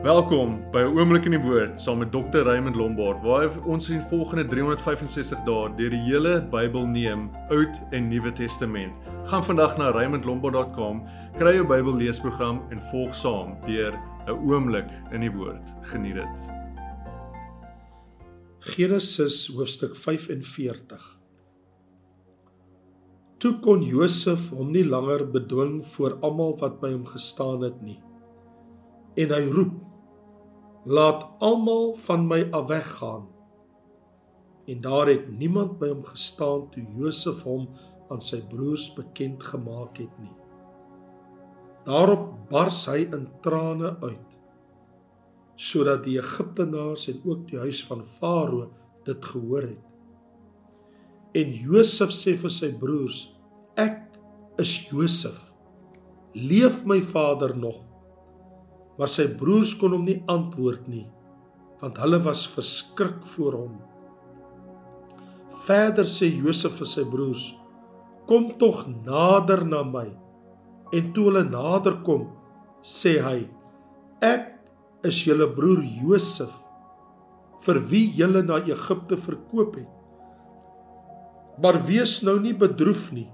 Welkom by 'n oomblik in die woord saam met Dr. Raymond Lombard waar ons in volgende 365 dae deur die hele Bybel neem, Oud en Nuwe Testament. Gaan vandag na raymondlombard.com, kry jou Bybel leesprogram en volg saam deur 'n oomblik in die woord. Geniet dit. Genesis hoofstuk 45. Toe kon Josef hom nie langer bedwing voor almal wat by hom gestaan het nie. En hy roep laat almal van my af weggaan. En daar het niemand by hom gestaan toe Josef hom aan sy broers bekend gemaak het nie. Daarop bars hy in trane uit sodat die Egiptenaars en ook die huis van Farao dit gehoor het. En Josef sê vir sy broers: Ek is Josef. Leef my vader nog? Maar sy broers kon hom nie antwoord nie want hulle was verskrik voor hom. Verder sê Josef vir sy broers: "Kom tog nader na my." En toe hulle nader kom, sê hy: "Ek is julle broer Josef, vir wie julle na Egipte verkoop het. Maar wees nou nie bedroef nie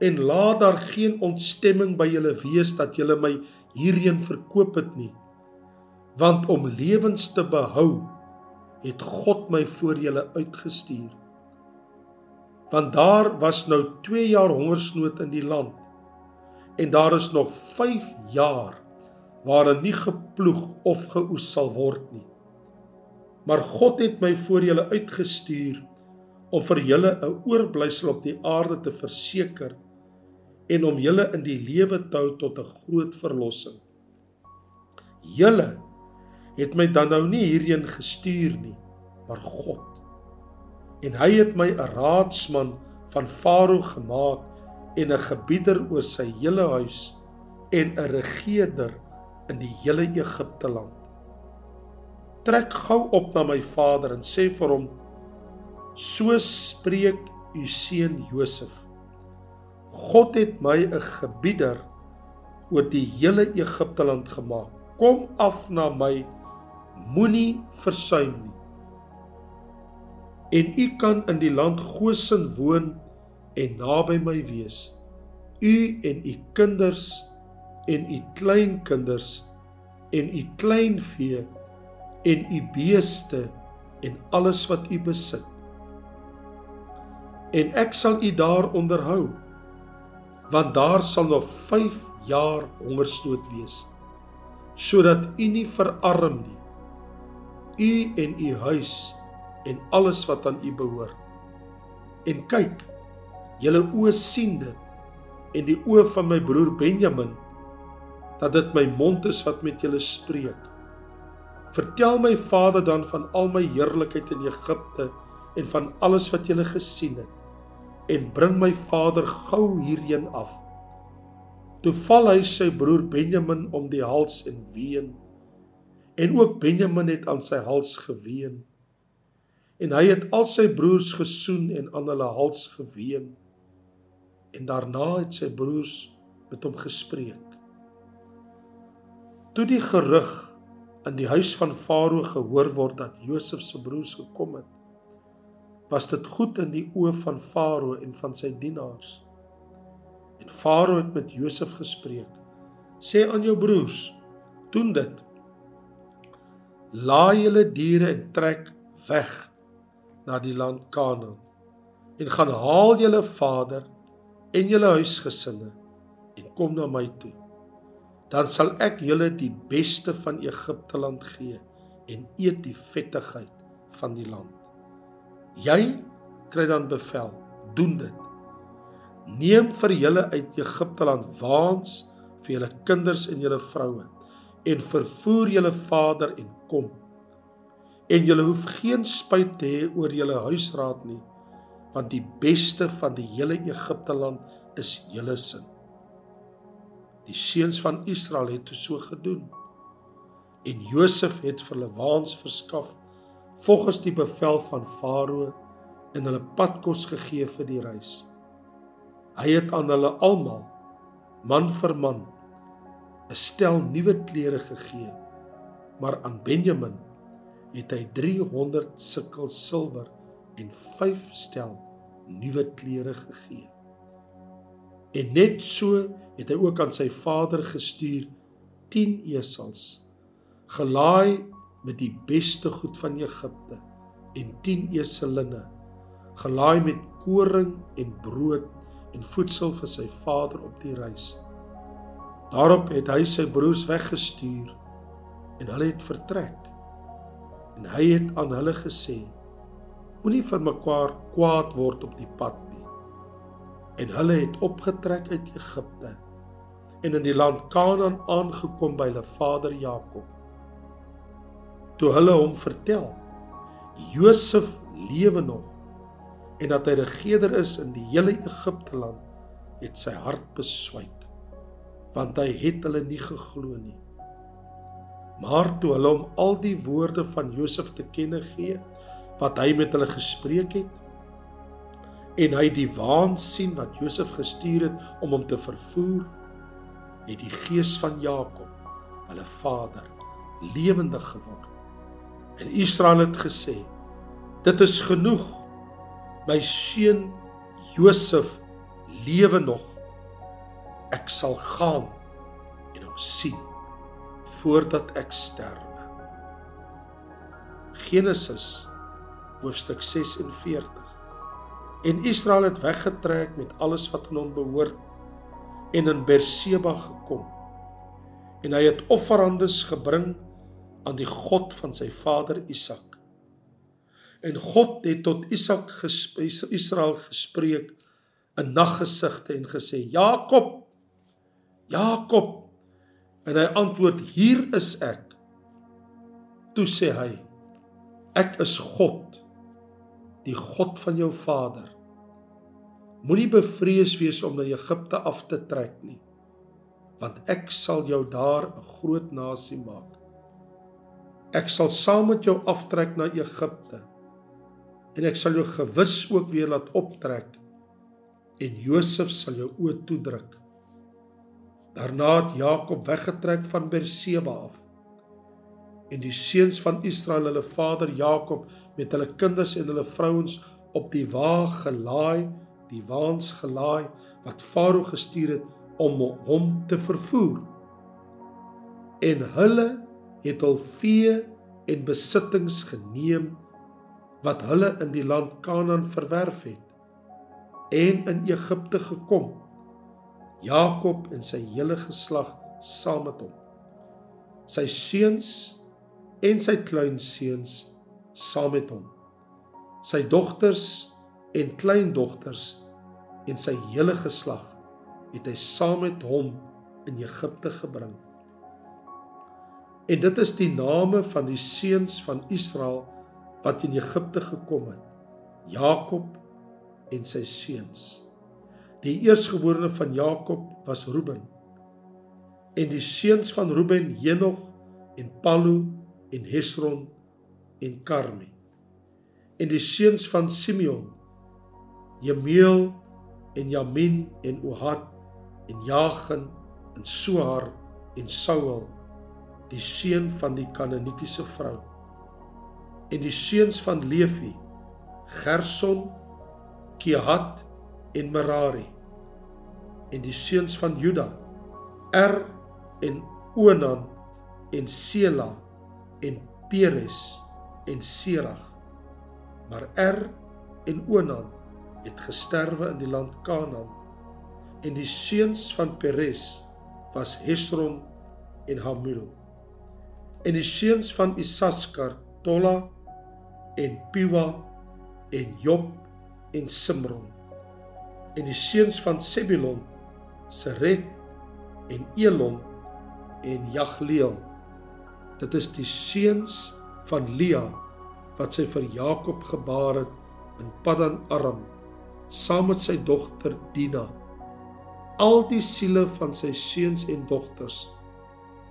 en laat daar geen ontstemming by julle wees dat julle my hierheen verkoop het nie. Want om lewens te behou, het God my voor julle uitgestuur. Want daar was nou 2 jaar hongersnood in die land en daar is nog 5 jaar waarin nie geploeg of geoes sal word nie. Maar God het my voor julle uitgestuur om vir julle 'n oorblysel op die aarde te verseker en om julle in die lewe te hou tot 'n groot verlossing. Julle het my dan nou nie hierheen gestuur nie, maar God. En hy het my 'n raadsman van Farao gemaak en 'n gebieder oor sy hele huis en 'n regerder in die hele Egipte land. Trek gou op na my vader en sê vir hom: So spreek u seun Josef. God het my 'n gebieder oor die hele Egipte land gemaak. Kom af na my, moenie versuim nie. En u kan in die land Gosen woon en naby my wees. U en u kinders en u kleinkinders en u kleinvee en u beeste en alles wat u besit. En ek sal u daar onderhou want daar sal nog 5 jaar hongersnood wees sodat u nie verarm nie. U en u huis en alles wat aan u behoort. En kyk julle oë sien dit en die oë van my broer Benjamin dat dit my mond is wat met julle spreek. Vertel my vader dan van al my heerlikheid in Egipte en van alles wat julle gesien het en bring my vader gou hierheen af. Toe val hy sy broer Benjamin om die hals en ween. En ook Benjamin het aan sy hals geween. En hy het al sy broers gesoen en aan hulle hals geween. En daarna het sy broers met hom gespreek. Toe die gerug in die huis van Farao gehoor word dat Josef se broers gekom het, was dit goed in die oë van Farao en van sy dienaars. En Farao het met Josef gespreek. Sê aan jou broers, doen dit. Laai julle diere en trek weg na die land Kanaan en gaan haal julle vader en julle huisgesinne en kom na my toe. Dan sal ek julle die beste van Egipte land gee en eet die vettigheid van die land. Jy kry dan bevel, doen dit. Neem vir julle uit Egipte land waans vir julle kinders en julle vroue en vervoer julle vader en kom. En julle hoef geen spyt te hê oor julle huisraad nie, want die beste van die hele Egipte land is julle sin. Die seuns van Israel het so gedoen. En Josef het vir hulle waans verskaf volgens die bevel van Farao en hulle padkos gegee vir die reis. Hy het aan hulle almal man vir man 'n stel nuwe klere gegee maar aan Benjamin het hy 300 sikkel silwer en 5 stel nuwe klere gegee. En net so het hy ook aan sy vader gestuur 10 esels gelaai met die beste goed van Egipte en 10 eselinne gelaai met koring en brood en voedsel vir sy vader op die reis. Daarop het hy sy broers weggestuur en hulle het vertrek. En hy het aan hulle gesê: Moenie vir mekaar kwaad word op die pad nie. En hulle het opgetrek uit Egipte en in die land Kanaan aangekom by hulle vader Jakob. Toe hulle hom vertel: Josef lewe nog en dat hy regerder is in die hele Egipte land, het sy hart beswyk want hy het hulle nie geglo nie. Maar toe hulle hom al die woorde van Josef te kenne gee wat hy met hulle gespreek het en hy die waan sien wat Josef gestuur het om hom te vervoer, het die gees van Jakob, hulle vader, lewendig geword. En Israel het gesê: "Dit is genoeg. My seun Josef lewe nog. Ek sal gaan en hom sien voordat ek sterwe." Genesis hoofstuk 46. En Israel het weggetrek met alles wat aan hom behoort en in Berseba gekom. En hy het offerandes gebring aan die God van sy vader Isak. En God het tot Isak gespreek, Israel gespreek in naggesigte en gesê: "Jakob! Jakob!" En hy antwoord: "Hier is ek." Toe sê hy: "Ek is God, die God van jou vader. Moenie bevrees wees om na Egipte af te trek nie, want ek sal jou daar 'n groot nasie maak. Ek sal saam met jou aftrek na Egipte en ek sal jou gewis ook weer laat optrek en Josef sal jou oë toedruk. Daarna het Jakob weggetrek van Berseba af en die seuns van Israel hulle vader Jakob met hulle kinders en hulle vrouens op die wa gelaai, die waans gelaai wat Farao gestuur het om hom te vervoer. En hulle het hul vee en besittings geneem wat hulle in die land Kanaan verwerf het en in Egipte gekom. Jakob en sy hele geslag saam met hom. Sy seuns en sy kleinseuns saam met hom. Sy dogters en kleindogters en sy hele geslag het hy saam met hom in Egipte gebring. En dit is die name van die seuns van Israel wat in Egipte gekom het. Jakob en sy seuns. Die eerstgeborene van Jakob was Reuben. En die seuns van Reuben, Henog en Pallu en Hesron en Karmi. En die seuns van Simeon, Jemeel en Jamin en Ohad en Jagen en Sohar en Saul, die seun van die Kanaanitiese vrou. En die seuns van Levi, Gerson, Kehat en Merari. En die seuns van Juda, Er en Onan en Sela en Peres en Serag. Maar Er en Onan het gesterwe in die land Kanaan. En die seuns van Peres was Hesron en Hamul. En die seuns van Isaskar, Tola en Piwa en Job en Simron. En die seuns van Sebulon, Seret en Elon en Jagleel Dit is die seuns van Lia wat sy vir Jakob gebaar het in Paddan Aram saam met sy dogter Dina. Al die siele van sy seuns en dogters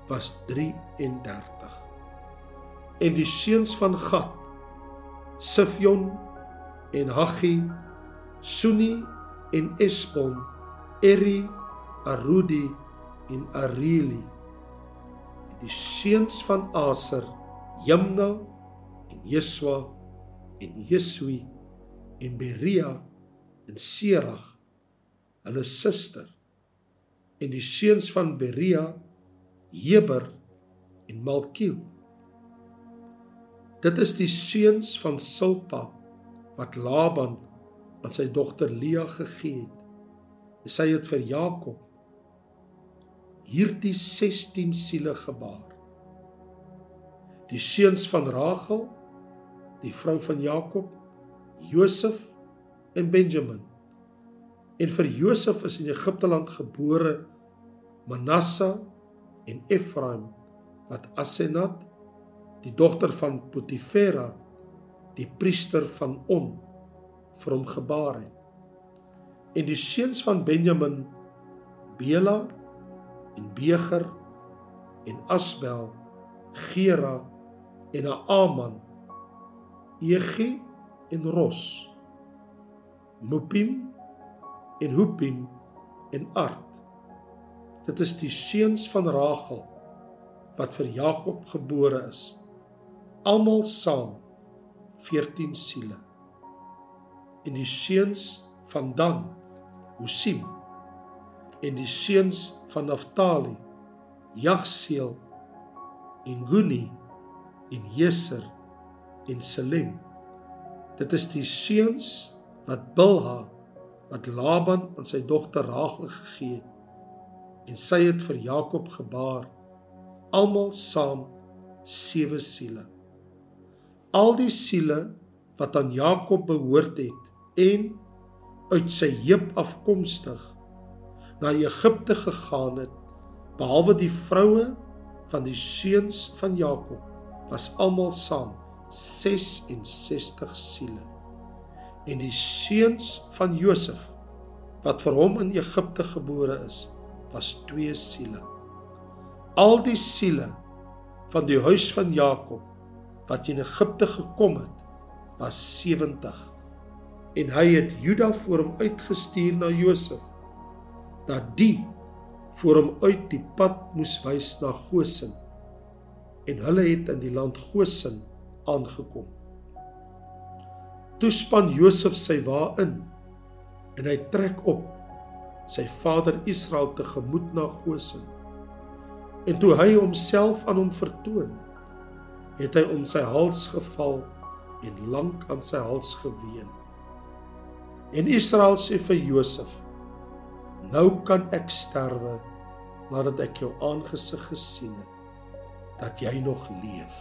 was 33. En die seuns van Gad, Sifjon en Haggi, Suni en Esbon, Eri, Arudi en Arili die seuns van Aser, Jimna en Jeswa en Jesui en Beria en Serag, hulle suster. En die seuns van Beria, Heber en Malkiel. Dit is die seuns van Silpa wat Laban aan sy dogter Lea gegee het. Sy het vir Jakob hierdie 16 siele gebaar. Die seuns van Rachel, die vrou van Jakob, Josef en Benjamin. En vir Josef is in Egipte land gebore Manasse en Efraim wat Asenat, die dogter van Potifera, die priester van On, vir hom gebaar het. En die seuns van Benjamin, Bela en Beger en Asbel, Gera en Naaman, Egi en Ros, Mupim en Hupim en Art. Dit is die seuns van Rachel wat vir Jakob gebore is. Almal saam 14 siele. En die seuns van Dan, Husim en die seuns van Naftali, Jagseel en Guni en Jeser en Selem. Dit is die seuns wat Bilha wat Laban aan sy dogter Rachel gegee het en sy het vir Jakob gebaar almal saam sewe siele. Al die siele wat aan Jakob behoort het en uit sy heup afkomstig na Egipte gegaan het behalwe die vroue van die seuns van Jakob was almal saam 66 siele. En die seuns van Josef wat vir hom in Egipte gebore is was 2 siele. Al die siele van die huis van Jakob wat in Egipte gekom het was 70 en hy het Juda voor hom uitgestuur na Josef dat die voor hom uit die pad moes wys na Goshen en hulle het in die land Goshen aangekom. Toe span Josef sy wa in en hy trek op sy vader Israel te gemoed na Goshen en toe hy homself aan hom vertoon het hy om sy hals geval en lank aan sy hals geween en Israel sê vir Josef nou kan ek sterwe nadat ek jou aangesig gesien het dat jy nog leef.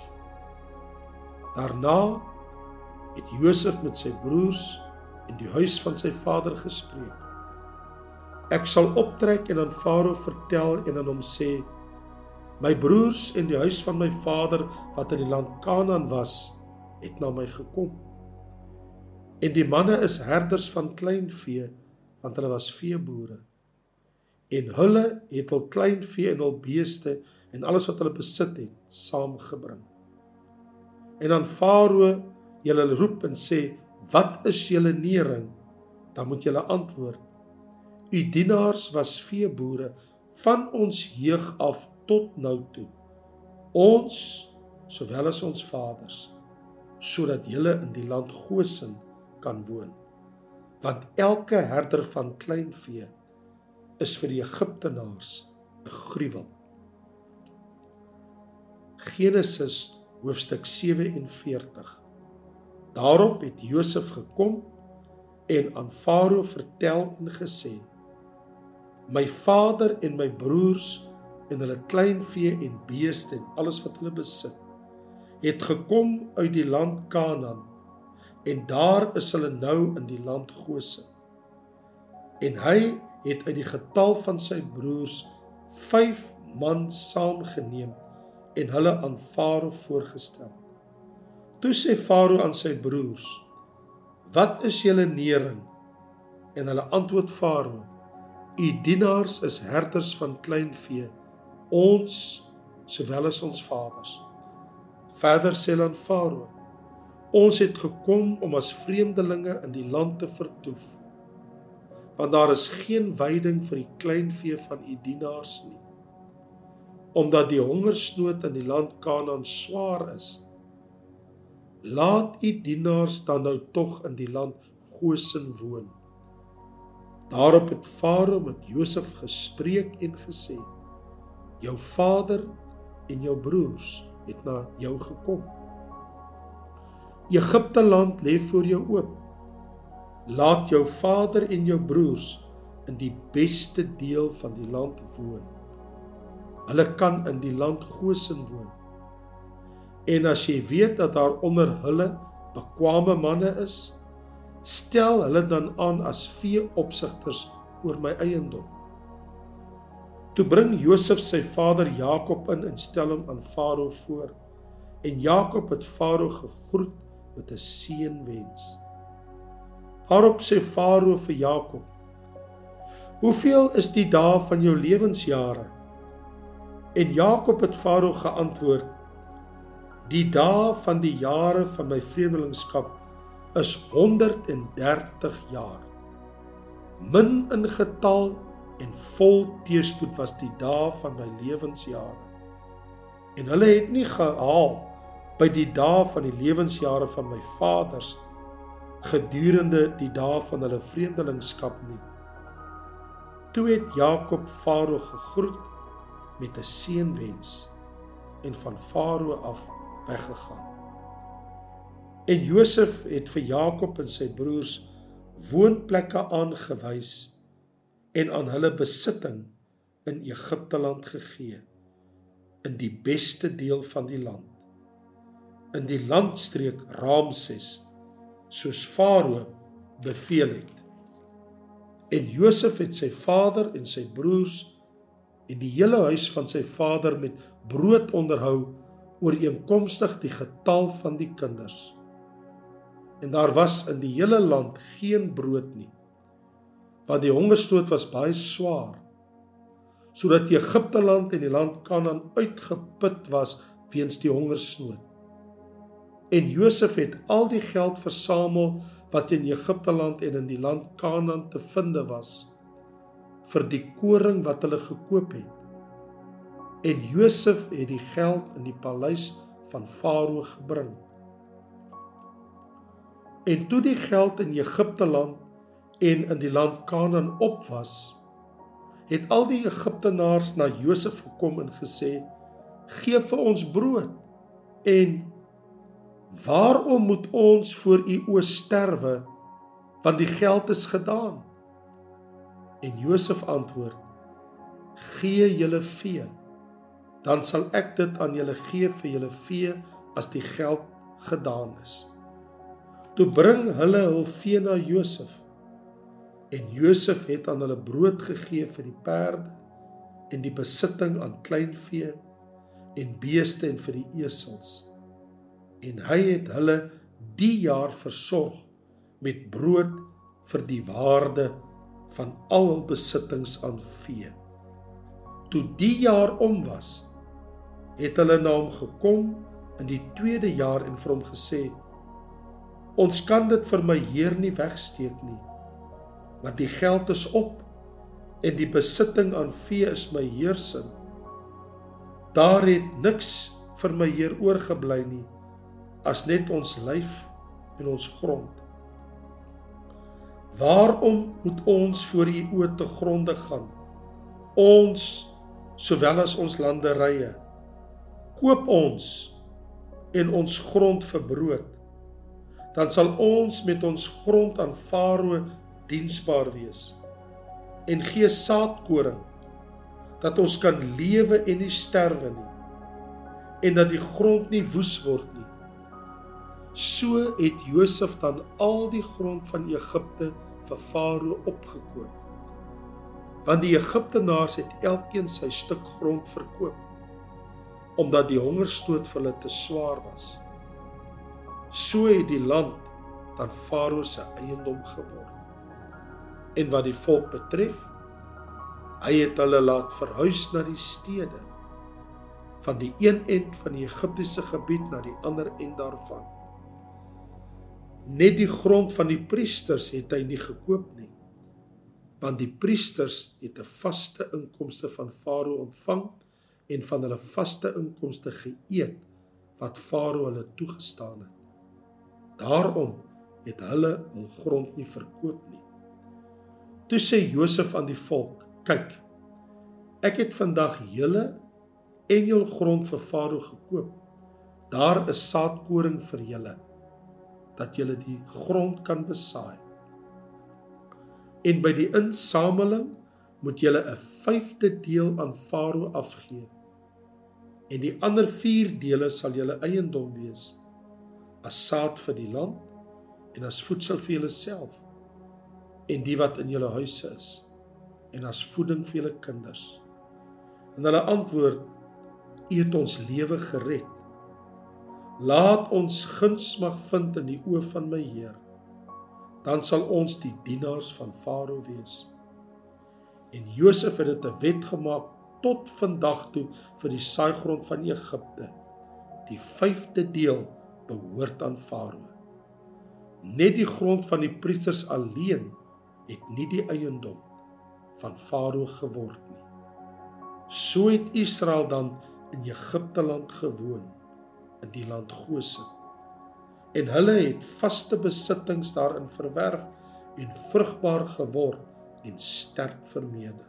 Daarna het Josef met sy broers in die huis van sy vader gespreek. Ek sal optrek en aan Farao vertel en aan hom sê: My broers en die huis van my vader wat in die land Kanaan was, het na my gekom. En die manne is herders van klein vee, want hulle was veeboere en hulle het hul klein vee en hul beeste en alles wat hulle besit het saamgebring. En dan Farao julle roep en sê, "Wat is julle nering?" Dan moet julle antwoord, "U dienaars was veeboere van ons jeug af tot nou toe. Ons sowel as ons vaders, sodat julle in die land Goshen kan woon." Want elke herder van klein vee is vir die Egiptenaars 'n gruwel. Genesis hoofstuk 47. Daarop het Josef gekom en aan Farao vertel en gesê: My vader en my broers en hulle kleinvee en beeste en alles wat hulle besit, het gekom uit die land Kanaan en daar is hulle nou in die land Goshen. En hy het uit die getal van sy broers 5 man saamgeneem en hulle aan Farao voorgestel. Toe sê Farao aan sy broers: "Wat is julle nering?" En hulle antwoord Farao: "U dienaars is herders van klein vee, ons sowel as ons vaders." Verder sê hulle aan Farao: "Ons het gekom om as vreemdelinge in die land te vertoef." want daar is geen veiding vir die kleinvee van u dienaars nie. omdat die hongersnood in die land Kanaan swaar is. Laat u dienaars dan nou tog in die land Gosen woon. Daarop het Farao met Josef gespreek en gesê: Jou vader en jou broers het na jou gekom. Egipte land lê voor jou oop. Laat jou vader en jou broers in die beste deel van die land woon. Hulle kan in die land Gosen woon. En as jy weet dat daar onder hulle bekwame manne is, stel hulle dan aan as vee opsigters oor my eiendom. Toe bring Josef sy vader Jakob in en stel hom aan Farao voor. En Jakob het Farao gegroet met 'n seënwens. Daarop sê Farao vir Jakob: "Hoeveel is die dae van jou lewensjare?" En Jakob het Farao geantwoord: "Die dae van die jare van my vreemdelingskap is 130 jaar. Min in getal en vol teëspoed was die dae van my lewensjare. En hulle het nie gehaal by die dae van die lewensjare van my vaders gedurende die dae van hulle vreemdelingskap nie. Toe het Jakob Farao gegroet met 'n seënwens en van Farao af weggegaan. En Josef het vir Jakob en sy broers woonplekke aangewys en aan hulle besitting in Egipte land gegee in die beste deel van die land in die landstreek Ramses soos Farao beveel het. En Josef het sy vader en sy broers en die hele huis van sy vader met brood onderhou ooreenkomstig die getal van die kinders. En daar was in die hele land geen brood nie. Want die hongersnood was baie swaar sodat Egipte land en die land Kanaan uitgeput was weens die hongersnood. En Josef het al die geld versamel wat in Egipte land en in die land Kanaan te vind was vir die koring wat hulle gekoop het. En Josef het die geld in die paleis van Farao gebring. En toe die geld in Egipte land en in die land Kanaan op was, het al die Egiptenaars na Josef gekom en gesê: "Gee vir ons brood." En Waarom moet ons voor u oë sterwe want die geld is gedaan? En Josef antwoord: Gee julle vee, dan sal ek dit aan julle gee vir julle vee as die geld gedaan is. Toe bring hulle hul vee na Josef. En Josef het aan hulle brood gegee vir die perde en die besitting aan kleinvee en beeste en vir die esels en hy het hulle die jaar versorg met brood vir die waarde van al hul besittings aan vee. Toe die jaar om was, het hulle na hom gekom in die tweede jaar en vir hom gesê: Ons kan dit vir my heer nie wegsteek nie, want die geld is op en die besitting aan vee is my heer se. Daar het niks vir my heer oorgebly nie as net ons lyf en ons grond. Waarom moet ons voor u oë te gronde gaan? Ons sowel as ons landerye koop ons en ons grond vir brood. Dan sal ons met ons grond aan Farao diensbaar wees en gee saadkoring dat ons kan lewe en nie sterwe nie en dat die grond nie woes word nie So het Josef dan al die grond van Egipte vir Farao opgekoop. Want die Egiptenaars het elkeen sy stuk grond verkoop omdat die hongersnood vir hulle te swaar was. So het die land dan Farao se eiendom geword. En wat die volk betref, hy het hulle laat verhuis na die stede van die een end van die Egiptiese gebied na die ander end daarvan net die grond van die priesters het hy nie gekoop nie want die priesters het 'n vaste inkomste van Farao ontvang en van hulle vaste inkomste geëet wat Farao hulle toegestaan het. Daarom het hulle hul grond nie verkoop nie. Toe sê Josef aan die volk: "Kyk, ek het vandag julle en jul grond vir Farao gekoop. Daar is saadkoring vir julle dat julle die grond kan besaai. En by die insameling moet julle 'n vyfde deel aan Farao afgee. En die ander 4 dele sal julle eiendom wees as saad vir die land en as voedsel vir julleself en die wat in julle huise is en as voeding vir julle kinders. En hulle antwoord: U het ons lewe gered. Laat ons guns mag vind in die oë van my Heer. Dan sal ons die dienaars van Farao wees. En Josef het dit 'n wet gemaak tot vandag toe vir die saaigrond van Egipte. Die 5de deel behoort aan Farao. Net die grond van die priesters alleen het nie die eiendom van Farao geword nie. So het Israel dan in Egipte land gewoon in die land Gosen. En hulle het vaste besittings daarin verwerf en vrugbaar geword en sterk vermeerder.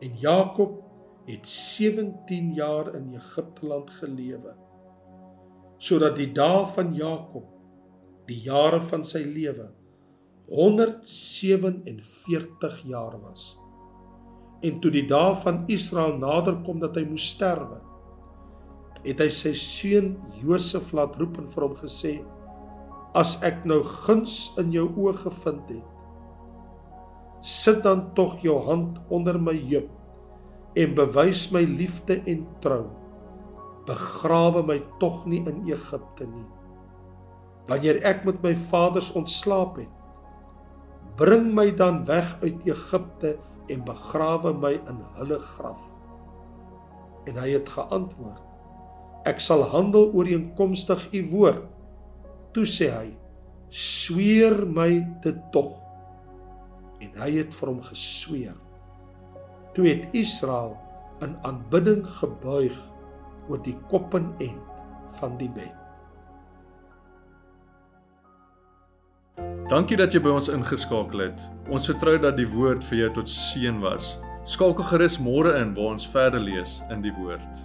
En Jakob het 17 jaar in Egipte land gelewe sodat die dae van Jakob die jare van sy lewe 147 jaar was. En toe die dae van Israel naderkom dat hy moes sterwe, het hy sy seun Josef laat roep en vir hom gesê: "As ek nou guns in jou oë gevind het, sit dan tog jou hand onder my heup en bewys my liefde en trou. Begrawe my tog nie in Egipte nie." wanneer ek met my vaders ontslaap het bring my dan weg uit Egipte en begrawe my in hulle graf. En hy het geantwoord ek sal handel ooreenkomstig u woord. Toe sê hy sweer my dit tog. En hy het vir hom gesweer. Toe het Israel in aanbidding gebuig oor die koppenend van die bed Dankie dat jy by ons ingeskakel het. Ons vertrou dat die woord vir jou tot seën was. Skakel gerus môre in waar ons verder lees in die woord.